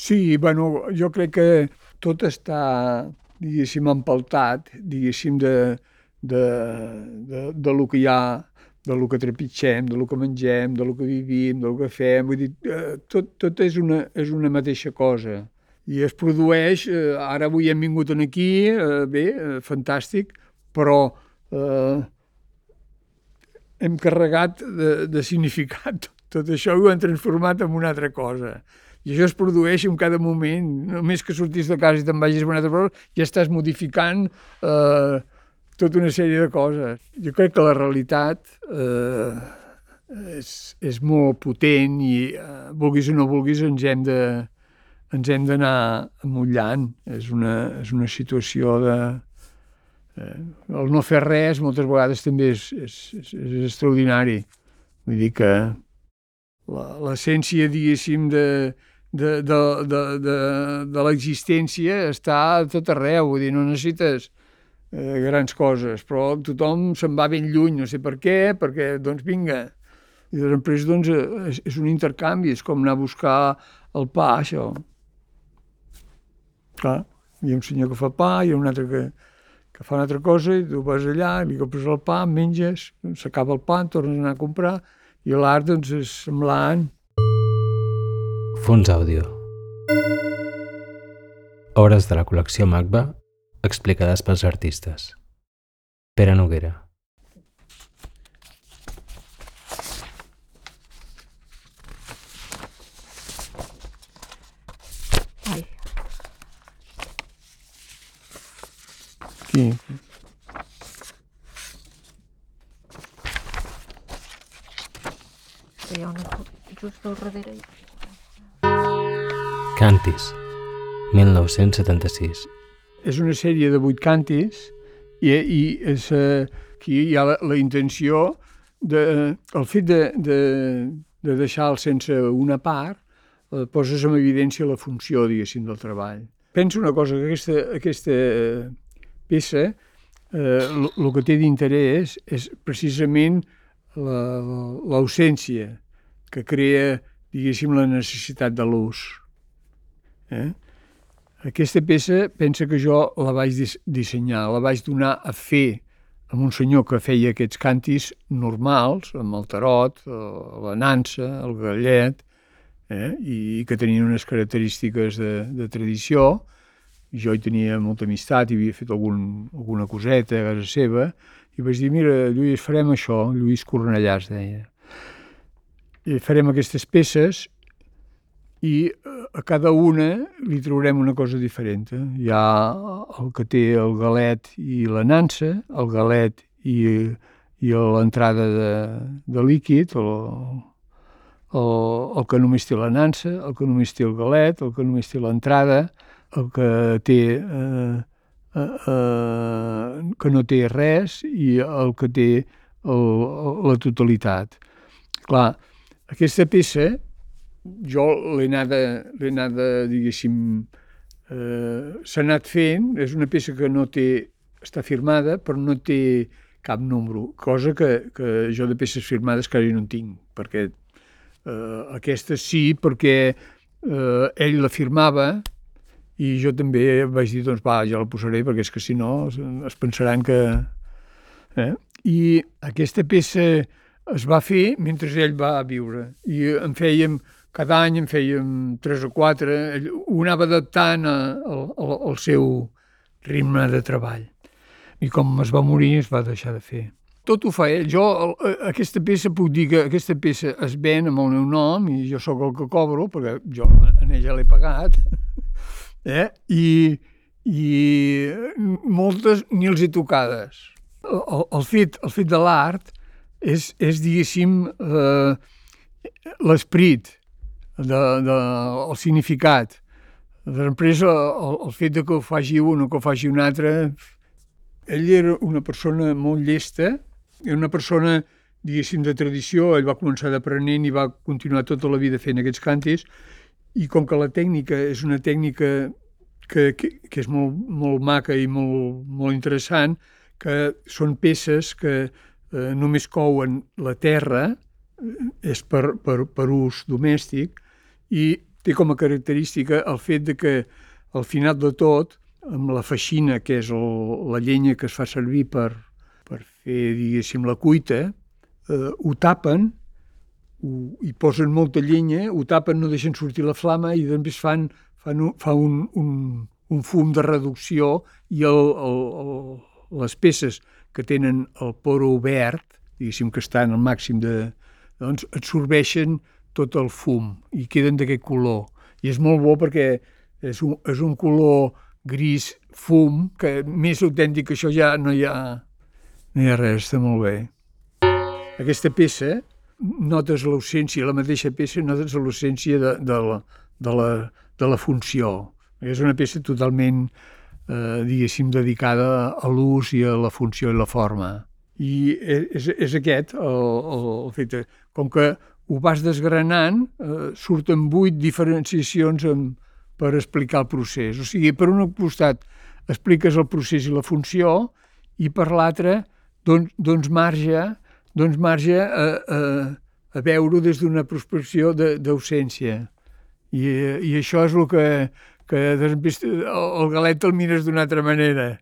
Sí, bueno, jo crec que tot està, diguéssim, empaltat, diguéssim, de, de, de, de lo que hi ha, de lo que trepitgem, de lo que mengem, de lo que vivim, de lo que fem, vull dir, eh, tot, tot és, una, és una mateixa cosa. I es produeix, eh, ara avui hem vingut aquí, eh, bé, fantàstic, però eh, hem carregat de, de significat tot això i ho hem transformat en una altra cosa. I això es produeix en cada moment. Només que sortis de casa i te'n vagis a una altra cosa, ja estàs modificant eh, tota una sèrie de coses. Jo crec que la realitat eh, és, és molt potent i, eh, vulguis o no vulguis, ens hem de ens hem d'anar amullant. És una, és una situació de... Eh, el no fer res moltes vegades també és, és, és, és extraordinari. Vull dir que l'essència, diguéssim, de, de, de, de, de, de l'existència està a tot arreu, vull dir, no necessites eh, grans coses, però tothom se'n va ben lluny, no sé per què, perquè, doncs, vinga. I després, doncs, és, és un intercanvi, és com anar a buscar el pa, això. Clar, hi ha un senyor que fa pa, hi ha un altre que, que fa una altra cosa, i tu vas allà, li compres el pa, menges, s'acaba el pa, tornes a anar a comprar, i l'art, doncs, és semblant. Fons àudio. Obres de la col·lecció MACBA explicades pels artistes. Pere Noguera. Ai, Aquí. hi ha una foto just al darrere. Cantis, 1976. És una sèrie de vuit cantis i, i és, eh, aquí hi ha la, la intenció de, el fet de, de, de deixar sense una part eh, poses en evidència la funció, diguéssim, del treball. Penso una cosa, que aquesta, aquesta eh, peça eh, el que té d'interès és precisament la- l'ausència que crea, diguéssim, la necessitat de l'ús. Eh? Aquesta peça pensa que jo la vaig dis dissenyar, la vaig donar a fer amb un senyor que feia aquests cantis normals, amb el tarot, eh, la nansa, el gallet, eh? i que tenien unes característiques de, de tradició. Jo hi tenia molta amistat, i havia fet algun, alguna coseta a casa seva, i vaig dir, mira, Lluís, farem això, Lluís Cornellà es deia. I farem aquestes peces i eh, a cada una li traurem una cosa diferent. Hi ha el que té el galet i la nansa, el galet i, i l'entrada de, de líquid, el, el, el que només té la nansa, el que només té el galet, el que només té l'entrada, el que té eh, eh, eh, que no té res i el que té el, la totalitat. Clar, aquesta peça jo l'he l'he anada, diguéssim, eh, s'ha anat fent, és una peça que no té, està firmada, però no té cap número, cosa que, que jo de peces firmades quasi no en tinc, perquè eh, aquesta sí, perquè eh, ell la firmava i jo també vaig dir, doncs va, ja la posaré, perquè és que si no es, es pensaran que... Eh? I aquesta peça es va fer mentre ell va viure i en fèiem, cada any en fèiem tres o quatre, ho anava adaptant a, al, seu ritme de treball. I com es va morir es va deixar de fer. Tot ho fa ell. Jo, eh, aquesta peça, puc dir que aquesta peça es ven amb el meu nom i jo sóc el que cobro, perquè jo en ella l'he pagat, eh? I, i moltes ni els he tocades. El, el, fet, el fet de l'art és, és diguéssim, eh, l'esperit, de, de, el significat. Després, el, el fet de que ho faci un o que ho faci un altre... Ell era una persona molt llesta, era una persona, diguéssim, de tradició, ell va començar d'aprenent i va continuar tota la vida fent aquests cantis, i com que la tècnica és una tècnica que, que, que és molt, molt maca i molt, molt interessant, que són peces que eh, només couen la terra, eh, és per, per, per ús domèstic, i té com a característica el fet de que al final de tot, amb la feixina, que és el, la llenya que es fa servir per, per fer, diguéssim, la cuita, eh, ho tapen, ho, hi posen molta llenya, ho tapen, no deixen sortir la flama i després fan, fan un, fa un, un, un fum de reducció i el, el, el, les peces que tenen el poro obert, diguéssim que estan al màxim de... doncs absorbeixen tot el fum i queden d'aquest color. I és molt bo perquè és un, és un color gris fum, que més autèntic que això ja no hi ha, no hi ha res, està molt bé. Aquesta peça, notes l'ausència, la mateixa peça, notes l'ausència de, de, la, de, la, de la funció. És una peça totalment, eh, diguéssim, dedicada a l'ús i a la funció i la forma. I és, és aquest el, el, el fet. Com que ho vas desgranant, eh, surten vuit diferenciacions amb, per explicar el procés. O sigui, per un costat expliques el procés i la funció i per l'altre dones, dones marge, dones marge a, a, a veure des d'una prospecció d'ausència. I, I això és el que, que després el galet el mires d'una altra manera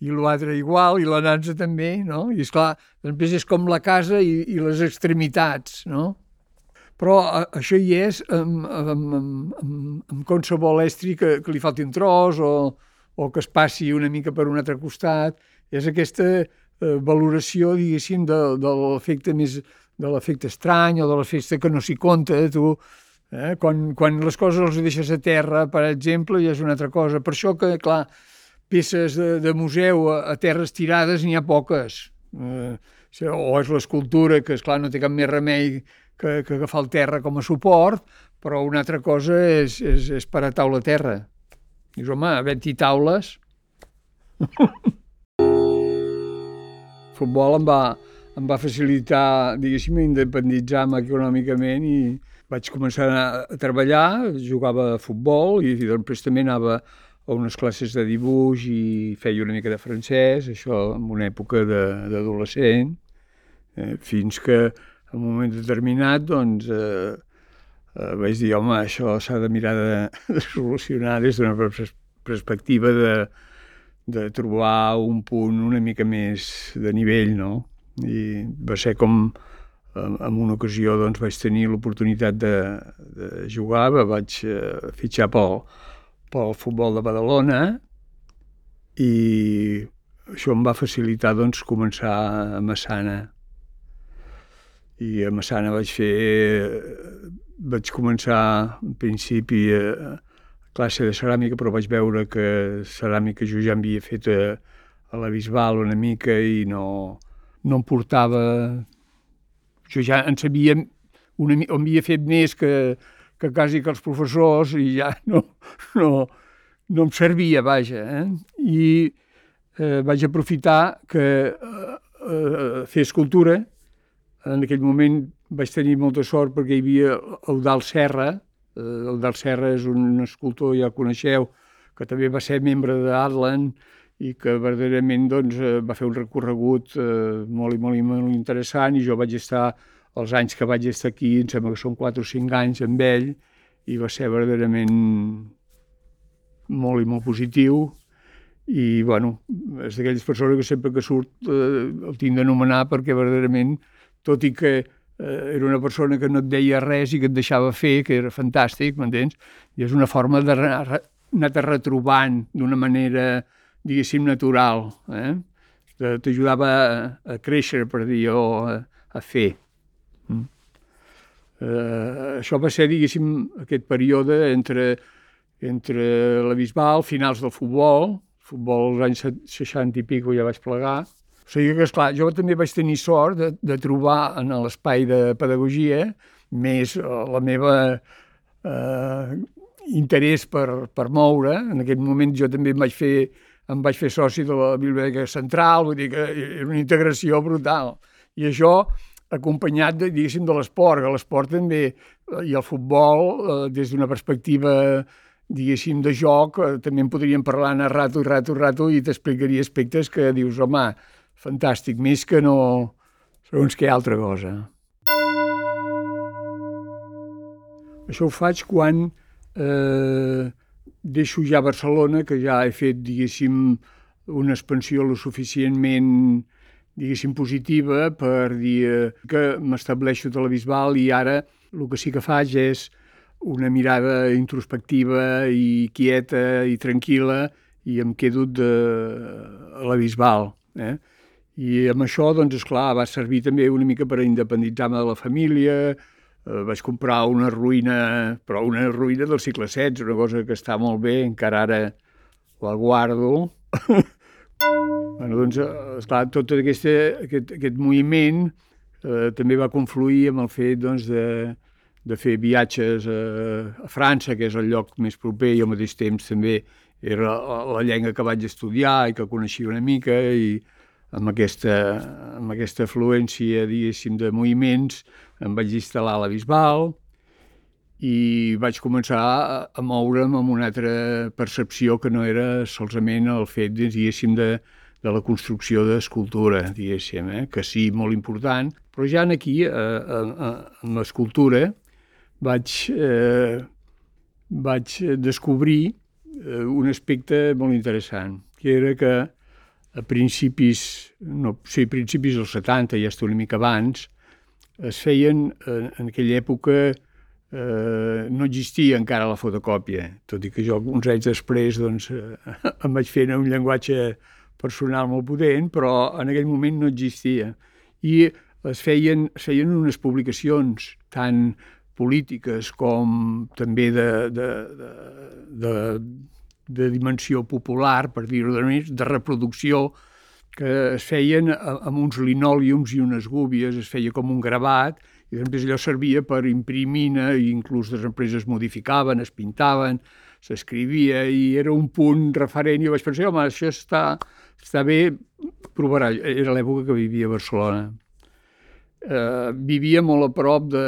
i l'altre igual, i la nansa també, no? I és clar, després és com la casa i, i les extremitats, no? Però això hi és amb, amb, amb, amb, amb qualsevol estri que, que li falti un tros o, o que es passi una mica per un altre costat. És aquesta eh, valoració, diguéssim, de, de l'efecte més de l'efecte estrany o de l'efecte que no s'hi compta, tu, eh? quan, quan les coses els deixes a terra, per exemple, ja és una altra cosa. Per això que, clar, peces de, de museu a, a terres tirades n'hi ha poques. Eh, o és l'escultura, que és clar no té cap més remei que, que agafar el terra com a suport, però una altra cosa és, és, és per a taula a terra. Dius, home, havent-hi taules... futbol em va, em va facilitar, diguéssim, independitzar-me econòmicament i vaig començar a treballar, jugava a futbol i després també anava a unes classes de dibuix i feia una mica de francès, això en una època d'adolescent, eh, fins que en un moment determinat doncs, eh, eh, vaig dir, home, això s'ha de mirar de, de solucionar des d'una perspectiva de, de trobar un punt una mica més de nivell, no? I va ser com en una ocasió doncs, vaig tenir l'oportunitat de, de jugar, vaig eh, fitxar pel, pel futbol de Badalona i això em va facilitar doncs, començar a Massana. I a Massana vaig fer... vaig començar, en principi, a, classe de ceràmica, però vaig veure que ceràmica jo ja havia fet a, a la Bisbal una mica i no, no em portava... Jo ja en sabia una, havia fet més que, que quasi que els professors i ja no, no, no em servia, vaja. Eh? I eh, vaig aprofitar que eh, eh, fer escultura. En aquell moment vaig tenir molta sort perquè hi havia el Dal Serra. Eh, el Dal Serra és un escultor, ja el coneixeu, que també va ser membre d'Adlan i que verdaderament doncs, eh, va fer un recorregut eh, molt i molt, molt interessant i jo vaig estar els anys que vaig estar aquí, em sembla que són 4 o 5 anys amb ell, i va ser verdaderament molt i molt positiu, i, bueno, és d'aquelles persones que sempre que surt eh, el tinc d'anomenar perquè verdaderament, tot i que eh, era una persona que no et deia res i que et deixava fer, que era fantàstic, m'entens? I és una forma de anar-te retrobant d'una manera, diguéssim, natural, eh? T'ajudava a, a créixer, per dir, o a, a fer. Mm. Eh, això va ser, diguéssim, aquest període entre, entre la Bisbal, finals del futbol, futbol als anys 60 i pico ja vaig plegar, o sigui que, esclar, jo també vaig tenir sort de, de trobar en l'espai de pedagogia més eh, la meva eh, interès per, per moure. En aquest moment jo també em vaig fer em vaig fer soci de la Biblioteca Central, vull dir que era una integració brutal. I això acompanyat, de, diguéssim, de l'esport, que l'esport també, eh, i el futbol, eh, des d'una perspectiva, diguéssim, de joc, eh, també en podríem parlar anar rato, rato, rato, i t'explicaria aspectes que dius, home, fantàstic, més que no segons què altra cosa. Això ho faig quan eh, deixo ja Barcelona, que ja he fet, diguéssim, una expansió lo suficientment diguéssim, positiva per dir eh, que m'estableixo a la Bisbal i ara el que sí que faig és una mirada introspectiva i quieta i tranquil·la i em quedo de, la Bisbal. Eh? I amb això, doncs, és clar, va servir també una mica per independitzar-me de la família, eh, vaig comprar una ruïna, però una ruïna del segle XVI, una cosa que està molt bé, encara ara la guardo. bueno, doncs, eh, esclar, tot aquest, aquest, aquest moviment eh, també va confluir amb el fet doncs, de, de fer viatges a, a França, que és el lloc més proper, i al mateix temps també era la, la llengua que vaig estudiar i que coneixia una mica, i amb aquesta, amb aquesta afluència, diguéssim, de moviments, em vaig instal·lar a la Bisbal, i vaig començar a, moure'm amb una altra percepció que no era solament el fet, diguéssim, de, de la construcció d'escultura, diguéssim, eh? que sí, molt important, però ja aquí, eh, en l'escultura, vaig, eh, vaig descobrir eh, un aspecte molt interessant, que era que a principis, no sí, principis dels 70, ja està una mica abans, es feien en, en aquella època eh, no existia encara la fotocòpia, tot i que jo uns anys després doncs, eh, em vaig fer un llenguatge personal molt potent, però en aquell moment no existia. I es feien, es feien unes publicacions tan polítiques com també de, de, de, de, de dimensió popular, per dir-ho de més, de reproducció, que es feien amb uns linòliums i unes gúbies, es feia com un gravat, i després allò servia per imprimir i inclús les empreses modificaven, es pintaven, s'escrivia i era un punt referent i jo vaig pensar, home, això està, està bé, provarà. Era l'època que vivia a Barcelona. Eh, vivia molt a prop de,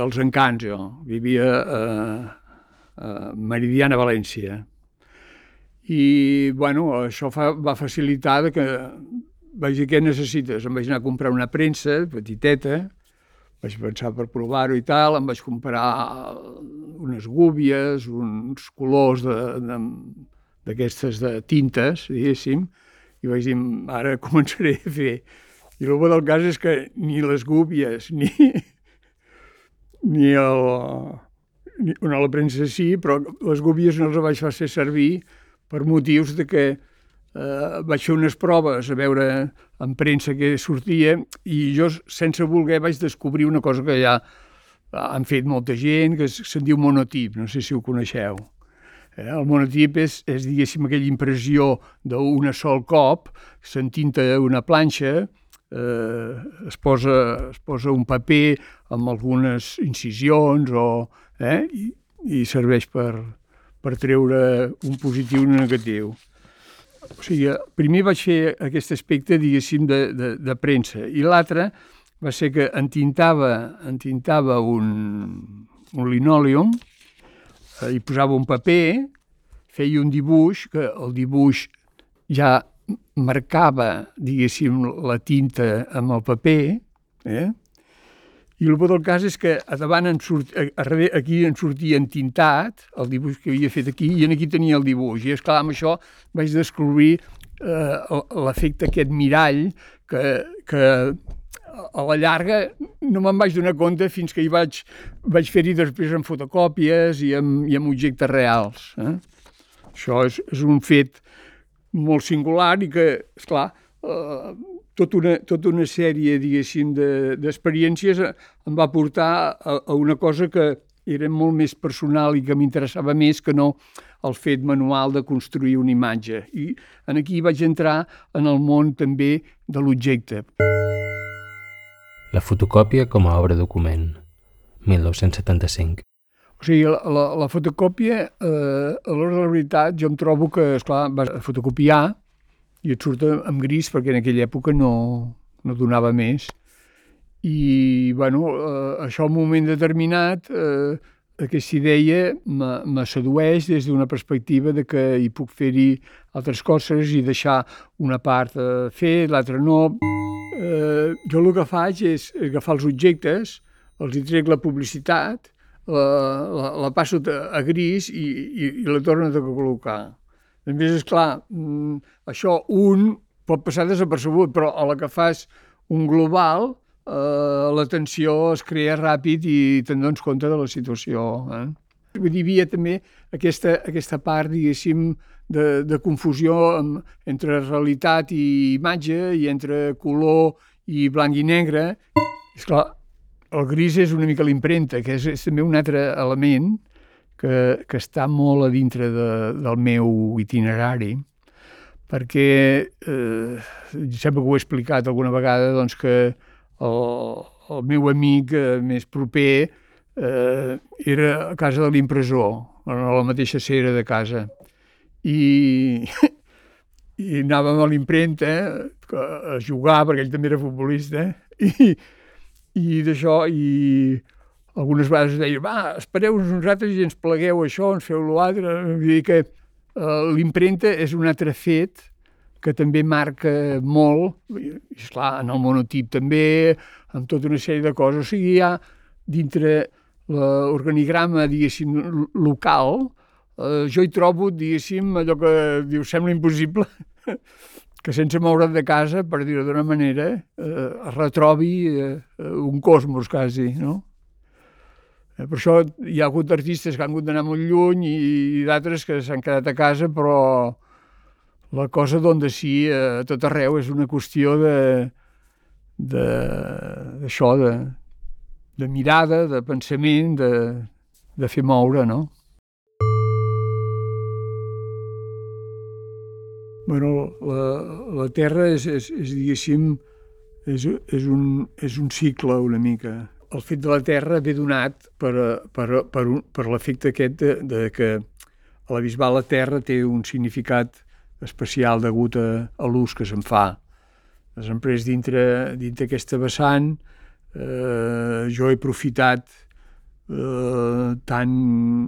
dels encants, jo. Vivia a, a Meridiana, València. I, bueno, això fa, va facilitar que vaig dir, què necessites? Em vaig anar a comprar una premsa petiteta, vaig pensar per provar-ho i tal, em vaig comprar unes gúbies, uns colors d'aquestes de, de, de tintes, diguéssim, i vaig dir, ara començaré a fer. I el bo del cas és que ni les gúbies, ni, ni el... No, la premsa sí, però les gúbies no les vaig fer servir per motius de que eh, vaig fer unes proves a veure en premsa què sortia i jo, sense voler, vaig descobrir una cosa que ja han fet molta gent, que se'n diu monotip, no sé si ho coneixeu. Eh, el monotip és, és diguéssim, aquella impressió d'una sol cop, s'entinta una planxa, eh, es, posa, es posa un paper amb algunes incisions o, eh, i, i serveix per, per treure un positiu i un negatiu. O sigui, primer vaig fer aquest aspecte, diguéssim, de, de, de premsa, i l'altre va ser que entintava, entintava un, un linòleum, eh, hi posava un paper, feia un dibuix, que el dibuix ja marcava, diguéssim, la tinta amb el paper, eh? I el bo del cas és que a davant en surt, a, a, aquí en sortia entintat el dibuix que havia fet aquí i en aquí tenia el dibuix. I és clar, amb això vaig descobrir eh, l'efecte aquest mirall que, que a la llarga no me'n vaig donar compte fins que hi vaig, vaig fer-hi després amb fotocòpies i amb, i amb objectes reals. Eh? Això és, és un fet molt singular i que, esclar, eh, tota una, tota una sèrie, diguéssim, d'experiències de, em va portar a, a una cosa que era molt més personal i que m'interessava més que no el fet manual de construir una imatge. I en aquí vaig entrar en el món també de l'objecte. La fotocòpia com a obra document, 1975. O sigui, la, la, la fotocòpia, eh, a l'hora de la veritat, jo em trobo que, esclar, vas a fotocopiar i et surt en gris perquè en aquella època no, no donava més. I, bueno, eh, això en un moment determinat, eh, aquesta idea me sedueix des d'una perspectiva de que hi puc fer-hi altres coses i deixar una part a fer, l'altra no. Eh, jo el que faig és agafar els objectes, els hi trec la publicitat, la, la, la passo a gris i, i, i la torno a col·locar. Després, esclar, mm, això un pot passar desapercebut, però a la que fas un global, eh, la tensió es crea ràpid i te'n dones compte de la situació. Eh? Vull dir, hi havia també aquesta, aquesta part, diguéssim, de, de confusió amb, entre realitat i imatge i entre color i blanc i negre. És clar, el gris és una mica l'impremta, que és, és també un altre element que, que està molt a dintre de, del meu itinerari, perquè eh, sempre que ho he explicat alguna vegada, doncs que el, el meu amic eh, més proper eh, era a casa de l'impressor, a la mateixa cera de casa. I, i anàvem a l'impremta a jugar, perquè ell també era futbolista, i, i d'això, i algunes vegades deia, va, espereu-nos nosaltres i ens plegueu això, ens feu l'altre. Vull dir que eh, l'impremta és un altre fet que també marca molt, i esclar, en el monotip també, amb tota una sèrie de coses. O sigui, hi ha dintre l'organigrama, diguéssim, local, eh, jo hi trobo, diguéssim, allò que diu, sembla impossible, que sense moure't de casa, per dir-ho d'una manera, eh, retrobi eh, un cosmos quasi, no? Eh, per això hi ha hagut artistes que han hagut d'anar molt lluny i, i d'altres que s'han quedat a casa, però la cosa d'on de sí a tot arreu és una qüestió de d'això, de, de, de mirada, de pensament, de, de fer moure, no? bueno, la, la Terra és, és, és diguéssim, és, és, un, és un cicle una mica. El fet de la Terra ve donat per, per, per, un, per l'efecte aquest de, de que a la Bisbal la Terra té un significat especial degut a, a l'ús que se'n fa. Després, dintre, dintre aquesta vessant, eh, jo he aprofitat eh, tant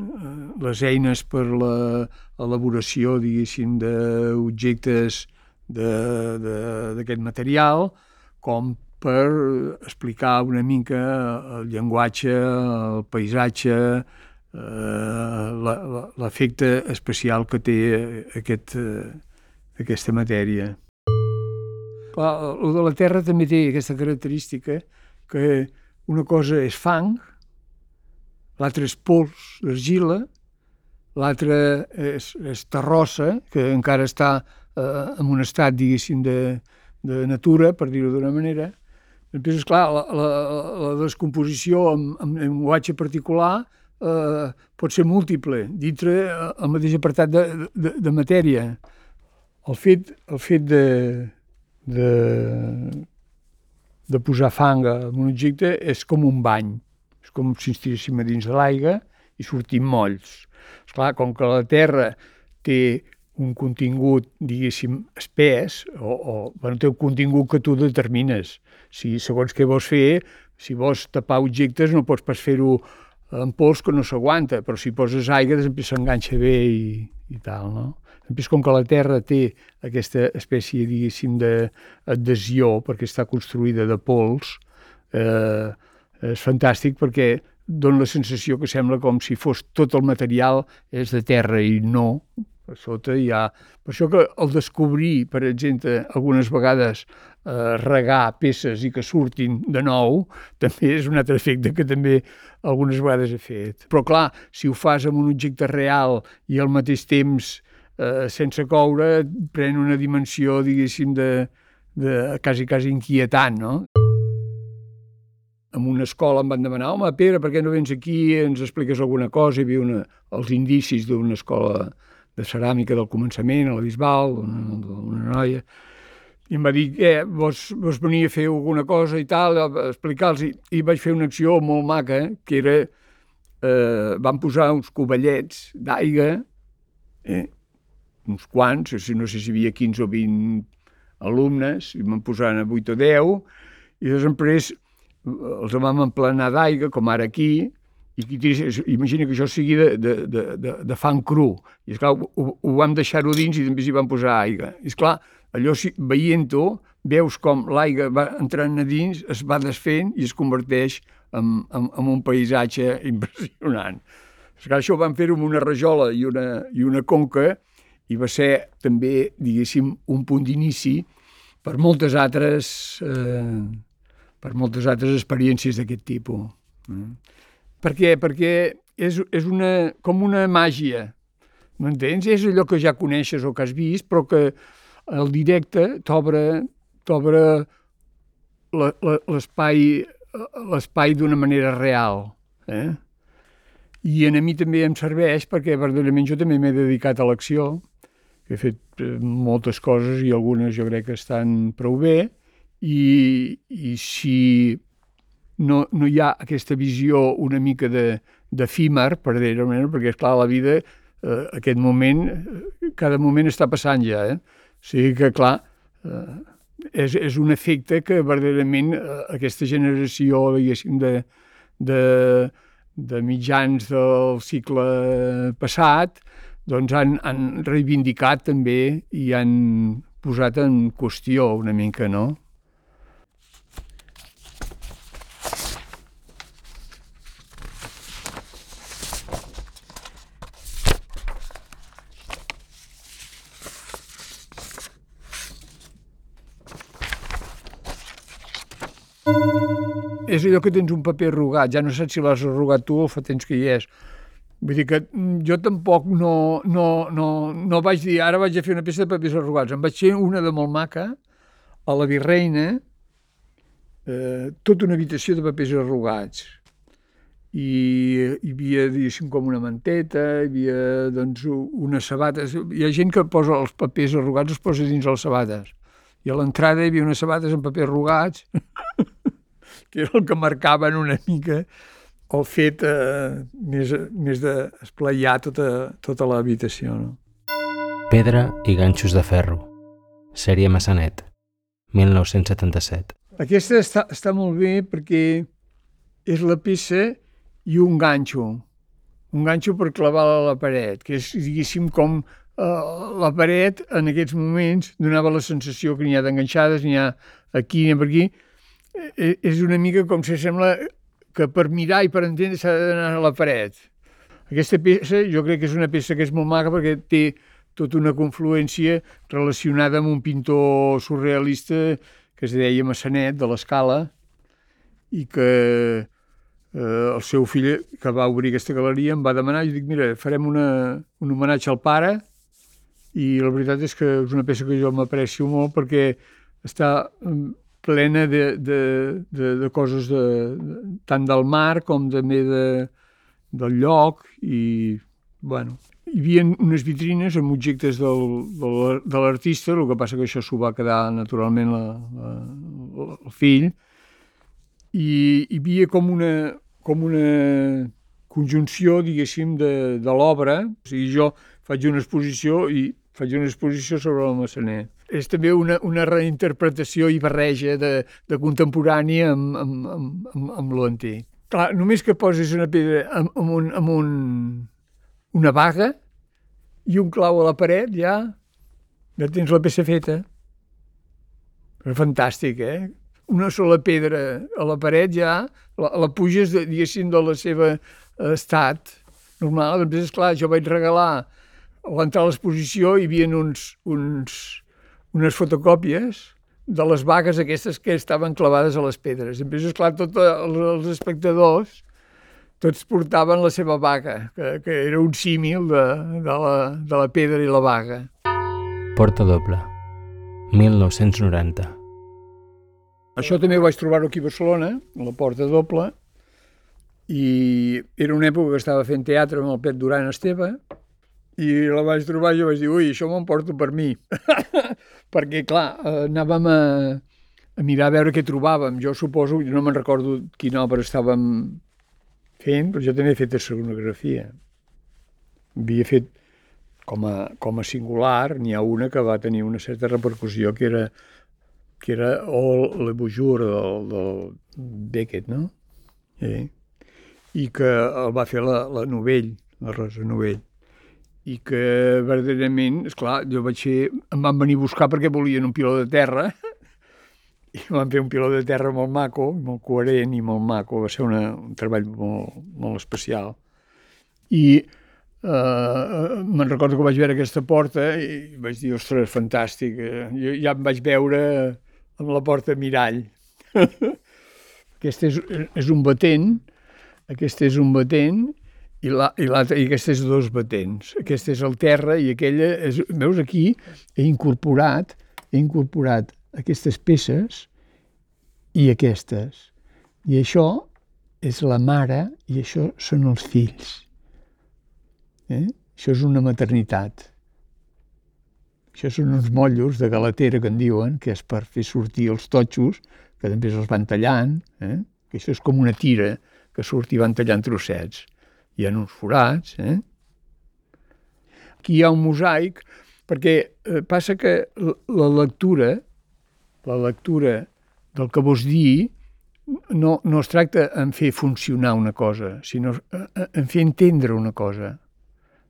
eh, les eines per l'elaboració, diguéssim, d'objectes d'aquest material, com per explicar una mica el llenguatge, el paisatge, eh, l'efecte especial que té aquest, eh, aquesta matèria. El de la Terra també té aquesta característica que una cosa és fang, l'altre és pols d'argila, l'altre és, és terrossa, que encara està eh, en un estat, diguéssim, de, de natura, per dir-ho d'una manera. Després, esclar, la, la, la descomposició en, en llenguatge particular eh, pot ser múltiple, dintre eh, el mateix apartat de, de, de matèria. El fet, el fet de, de, de posar fang en un objecte és com un bany és com si estiguéssim a dins de l'aigua i sortim molls. Esclar, com que la Terra té un contingut, diguéssim, espès, o, o bueno, té un contingut que tu determines. Si segons què vols fer, si vols tapar objectes no pots pas fer-ho en pols que no s'aguanta, però si poses aigua s'enganxa bé i, i tal, no? Després, com que la Terra té aquesta espècie, diguéssim, d'adhesió, perquè està construïda de pols, eh, és fantàstic perquè dona la sensació que sembla com si fos tot el material és de terra i no, a sota hi ha... Per això que el descobrir, per exemple, algunes vegades eh, regar peces i que surtin de nou, també és un altre efecte que també algunes vegades he fet. Però clar, si ho fas amb un objecte real i al mateix temps eh, sense coure, pren una dimensió, diguéssim, de, de quasi, quasi inquietant, no? en una escola em van demanar, home, Pere, per què no vens aquí, ens expliques alguna cosa? Hi havia una, els indicis d'una escola de ceràmica del començament, a la Bisbal, una, una noia, i em va dir, eh, vols, vols venir a fer alguna cosa i tal, explicar-los, i, i vaig fer una acció molt maca, que era, eh, van posar uns covellets d'aigua, eh, uns quants, no sé si hi havia 15 o 20 alumnes, i van posar a 8 o 10, i després els vam emplenar d'aigua, com ara aquí, i imagina que això sigui de, de, de, de, de fang cru. I esclar, ho, ho vam deixar-ho dins i també hi vam posar aigua. I esclar, allò veient-ho, veus com l'aigua va entrant a dins, es va desfent i es converteix amb, amb, amb un paisatge impressionant. Esclar, això ho van fer amb una rajola i una, i una conca i va ser també, diguéssim, un punt d'inici per moltes altres, eh, per moltes altres experiències d'aquest tipus. Eh? Per què? Perquè és, és una, com una màgia, m'entens? És allò que ja coneixes o que has vist, però que el directe t'obre l'espai d'una manera real. Eh? I a mi també em serveix perquè verdaderament jo també m'he dedicat a l'acció, he fet eh, moltes coses i algunes jo crec que estan prou bé i, i si no, no hi ha aquesta visió una mica d'efímer, per dir-ho perquè, és clar la vida, eh, aquest moment, eh, cada moment està passant ja, eh? O sigui que, clar, eh, és, és un efecte que verdaderament eh, aquesta generació, diguéssim, de, de, de mitjans del cicle passat, doncs han, han reivindicat també i han posat en qüestió una mica, no? És allò que tens un paper arrugat, ja no saps si l'has arrugat tu o fa temps que hi és. Vull dir que mm, jo tampoc no, no, no, no vaig dir ara vaig a fer una peça de papers arrugats, em vaig fer una de molt maca, a la Virreina, eh, tota una habitació de papers arrugats. I hi havia, diguéssim, com una manteta, hi havia, doncs, unes sabates. Hi ha gent que posa els papers arrugats, els posa dins les sabates. I a l'entrada hi havia unes sabates amb papers arrugats que era el que marcaven una mica el fet eh, més, més d'esplayar tota, tota l'habitació. No? Pedra i ganxos de ferro. Sèrie Massanet, 1977. Aquesta està, està molt bé perquè és la peça i un ganxo. Un ganxo per clavar a la paret, que és, diguéssim, com la paret en aquests moments donava la sensació que n'hi ha d'enganxades, n'hi ha aquí, n'hi ha per aquí, Eh, és una mica com si sembla que per mirar i per entendre s'ha d'anar a la paret. Aquesta peça jo crec que és una peça que és molt maca perquè té tota una confluència relacionada amb un pintor surrealista que es deia Massanet, de l'Escala, i que eh, el seu fill, que va obrir aquesta galeria, em va demanar, i dic, mira, farem una, un homenatge al pare, i la veritat és que és una peça que jo m'aprecio molt perquè està plena de, de, de, de coses de, de, tant del mar com també de, del lloc i, bueno, hi havia unes vitrines amb objectes del, del, de l'artista, el que passa que això s'ho va quedar naturalment la, la, el fill, i hi havia com una, com una conjunció, diguéssim, de, de l'obra. O sigui, jo faig una exposició i faig una exposició sobre el Massaner és també una, una reinterpretació i barreja de, de contemporani amb, amb, amb, amb, amb l'antic. Clar, només que posis una pedra amb, amb, un, amb un, una vaga i un clau a la paret, ja, ja tens la peça feta. És fantàstic, eh? Una sola pedra a la paret ja la, la puges, diguéssim, de la seva estat normal. Després, esclar, jo vaig regalar a l'entrar a l'exposició hi havia uns, uns, unes fotocòpies de les vagues aquestes que estaven clavades a les pedres. En més, esclar, tots els espectadors tots portaven la seva vaga, que, que era un símil de, de, la, de la pedra i la vaga. Porta doble, 1990. Això també ho vaig trobar aquí a Barcelona, a la Porta Doble, i era una època que estava fent teatre amb el Pet Duran Esteve, i la vaig trobar i jo vaig dir, ui, això m'ho porto per mi. Perquè, clar, eh, anàvem a, a mirar a veure què trobàvem. Jo suposo, no me'n recordo quina obra estàvem fent, però jo també he fet escenografia. Havia fet com a, com a singular, n'hi ha una que va tenir una certa repercussió, que era, que era All le Bourgeois del, del Beckett, no? Eh? I que el va fer la, la Novell, la Rosa Novell i que verdaderament, és clar, jo vaig ser, em van venir a buscar perquè volien un piló de terra i van fer un piló de terra molt maco, molt coherent i molt maco, va ser una, un treball molt, molt especial. I eh, me'n recordo que vaig veure aquesta porta i vaig dir, ostres, fantàstic, eh, jo ja em vaig veure amb la porta mirall. aquest és, és un batent, aquest és un batent i, la, i, i aquest és dos batents. Aquest és el terra i aquella, és, veus aquí, he incorporat, he incorporat aquestes peces i aquestes. I això és la mare i això són els fills. Eh? Això és una maternitat. Això són uns motllos de galatera que en diuen, que és per fer sortir els totxos, que després els van tallant, eh? que això és com una tira que surt i van tallant trossets. Hi ha uns forats. Eh? Aquí hi ha un mosaic, perquè eh, passa que la lectura, la lectura del que vols dir, no, no es tracta en fer funcionar una cosa, sinó en fer entendre una cosa.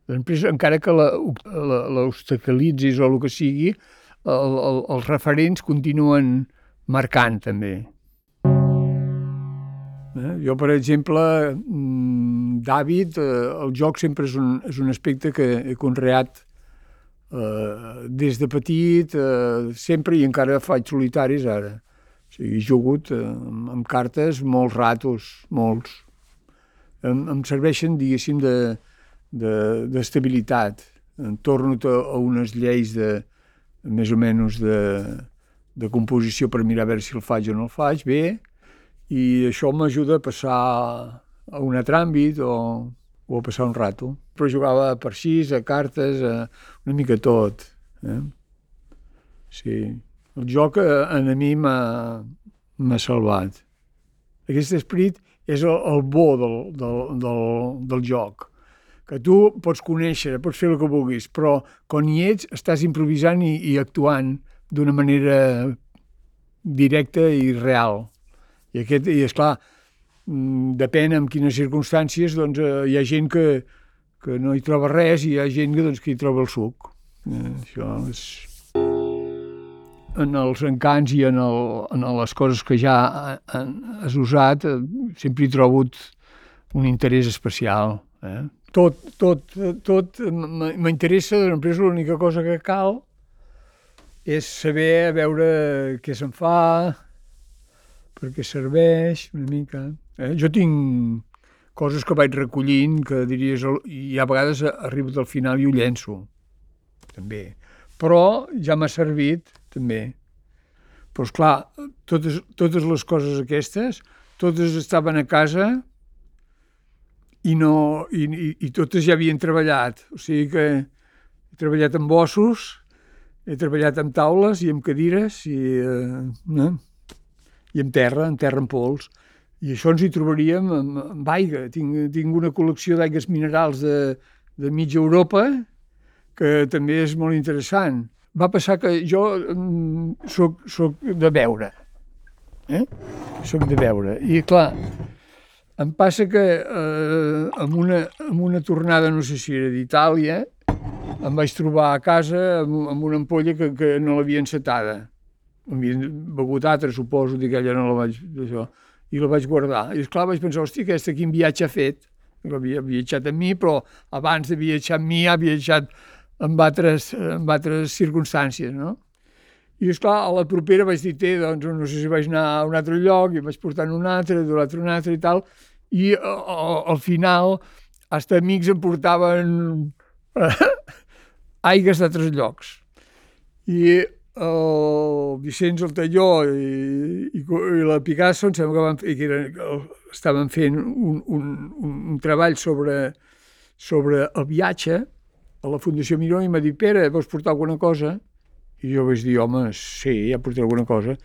Després, encara que l'obstaculitzis o el que sigui, el, el, els referents continuen marcant també. Eh? Jo, per exemple, mm, David, eh, el joc sempre és un, és un aspecte que he conreat eh, des de petit, eh, sempre, i encara faig solitaris ara. O sigui, he jugut eh, amb, cartes molts ratos, molts. Em, em serveixen, diguéssim, de, d'estabilitat. De, torno a unes lleis de, més o menys de, de composició per mirar a veure si el faig o no el faig bé, i això m'ajuda a passar a un altre àmbit o, o a passar un rato. Però jugava per sis, a cartes, a una mica tot. Eh? Sí. El joc eh, a mi m'ha salvat. Aquest esperit és el, el bo del, del, del, del joc que tu pots conèixer, pots fer el que vulguis, però quan hi ets estàs improvisant i, i actuant d'una manera directa i real. I, aquest, i esclar, mm, depèn en quines circumstàncies, doncs eh, hi ha gent que, que no hi troba res i hi ha gent que, doncs, que hi troba el suc. Eh, això és... En els encants i en, el, en les coses que ja has usat, eh, sempre he trobat un interès especial. Eh? tot, tot, tot m'interessa, després l'única cosa que cal és saber veure què se'n fa, per què serveix, una mica. Eh? Jo tinc coses que vaig recollint, que diries, i a vegades arribo al final i ho llenço, també. Però ja m'ha servit, també. Però, esclar, totes, totes les coses aquestes, totes estaven a casa i, no, i, i, i totes ja havien treballat. O sigui que he treballat amb ossos, he treballat amb taules i amb cadires i, eh, no? I amb terra, amb terra en pols. I això ens hi trobaríem amb, amb aigua. Tinc, tinc una col·lecció d'aigues minerals de, de mitja Europa que també és molt interessant. Va passar que jo mm, soc, soc de veure. Eh? Soc de veure. I clar, em passa que eh, amb, una, amb una tornada, no sé si era d'Itàlia, em vaig trobar a casa amb, amb una ampolla que, que no l'havia encetada. Havien begut altra, suposo, dic, ella no la vaig... Això, I la vaig guardar. I esclar, vaig pensar, hosti, aquesta quin viatge ha fet. Havia viatjat amb mi, però abans de viatjar amb mi ha viatjat amb altres, amb altres circumstàncies, no? I, esclar, a la propera vaig dir, té, doncs, no sé si vaig anar a un altre lloc, i vaig portar un altre, de l'altre un altre i tal, i uh, al final hasta amics em portaven aigues d'altres llocs. I el Vicenç el Talló i, i, i la Picasso em sembla que, van que eren, estaven fent un, un, un treball sobre, sobre el viatge a la Fundació Miró i m'ha dit, Pere, vols portar alguna cosa? I jo vaig dir, home, sí, ja portaré alguna cosa.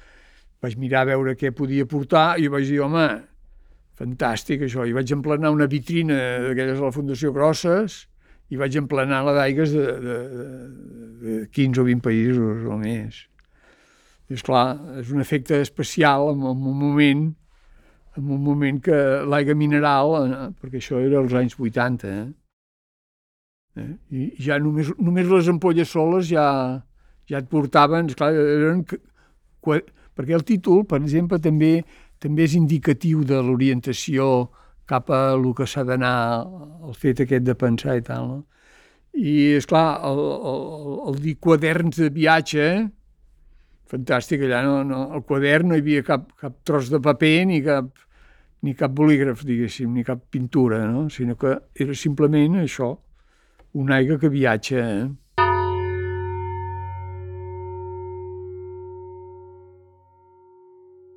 Vaig mirar a veure què podia portar i vaig dir, home, fantàstic això, i vaig emplenar una vitrina d'aquelles de la Fundació Grosses i vaig emplenar la d'aigues de, de, de 15 o 20 països o més. I esclar, és un efecte especial en, en un moment en un moment que l'aigua mineral, eh, perquè això era als anys 80, eh? eh? I ja només, només les ampolles soles ja, ja et portaven, esclar, eren perquè el títol, per exemple, també també és indicatiu de l'orientació cap a el que s'ha d'anar, el fet aquest de pensar i tal. No? I, és clar, el, el, el dir quaderns de viatge, fantàstic, allà no, no, el quadern no hi havia cap, cap tros de paper ni cap, ni cap bolígraf, diguéssim, ni cap pintura, no? sinó que era simplement això, una aigua que viatja. Eh?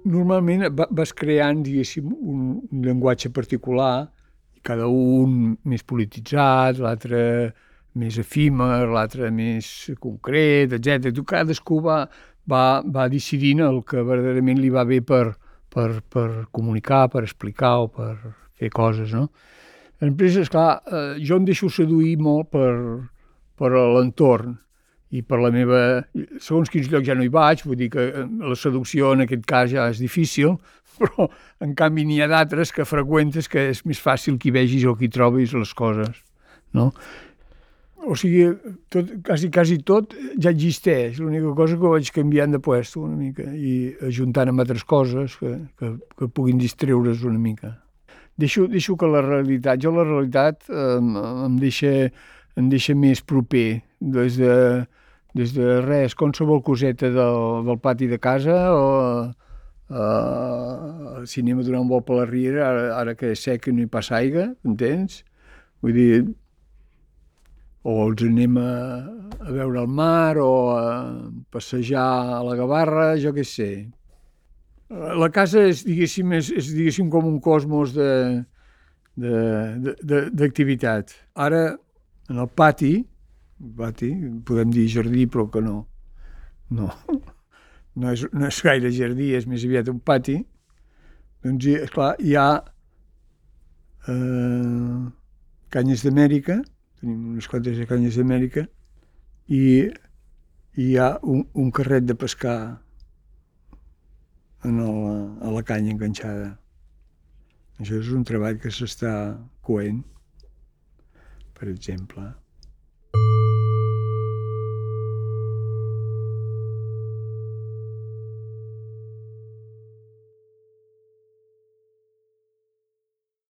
Normalment vas creant, diguéssim, un, un llenguatge particular, cada un més polititzat, l'altre més efímer, l'altre més concret, etc. Tu cadascú va, va, va decidint el que verdaderament li va bé per, per, per comunicar, per explicar o per fer coses, no? Després, esclar, eh, jo em deixo seduir molt per, per l'entorn i per la meva... Segons quins llocs ja no hi vaig, vull dir que eh, la seducció en aquest cas ja és difícil, però en canvi n'hi ha d'altres que freqüentes que és més fàcil que hi vegis o que trobis les coses, no? O sigui, tot, quasi, quasi tot ja existeix, l'única cosa que ho vaig canviant de puesto una mica i ajuntant amb altres coses que, que, que puguin distreure's una mica. Deixo, deixo que la realitat, jo la realitat eh, em, deixa, em deixa més proper, des de, des de res, qualsevol coseta del, del pati de casa o uh, al cinema donant un vol per la riera, ara, ara que és sec i no hi passa aigua, entens? Vull dir, o ens anem a, a veure el mar o a passejar a la Gavarra, jo què sé. La casa és, diguéssim, és, és diguéssim, com un cosmos d'activitat. Ara, en el pati, pati, podem dir jardí, però que no. No, no és, no és gaire jardí, és més aviat un pati. Doncs, esclar, hi ha eh, canyes d'Amèrica, tenim unes quantes canyes d'Amèrica, i hi ha un, un carret de pescar en el, a la canya enganxada. Això és un treball que s'està coent, per exemple.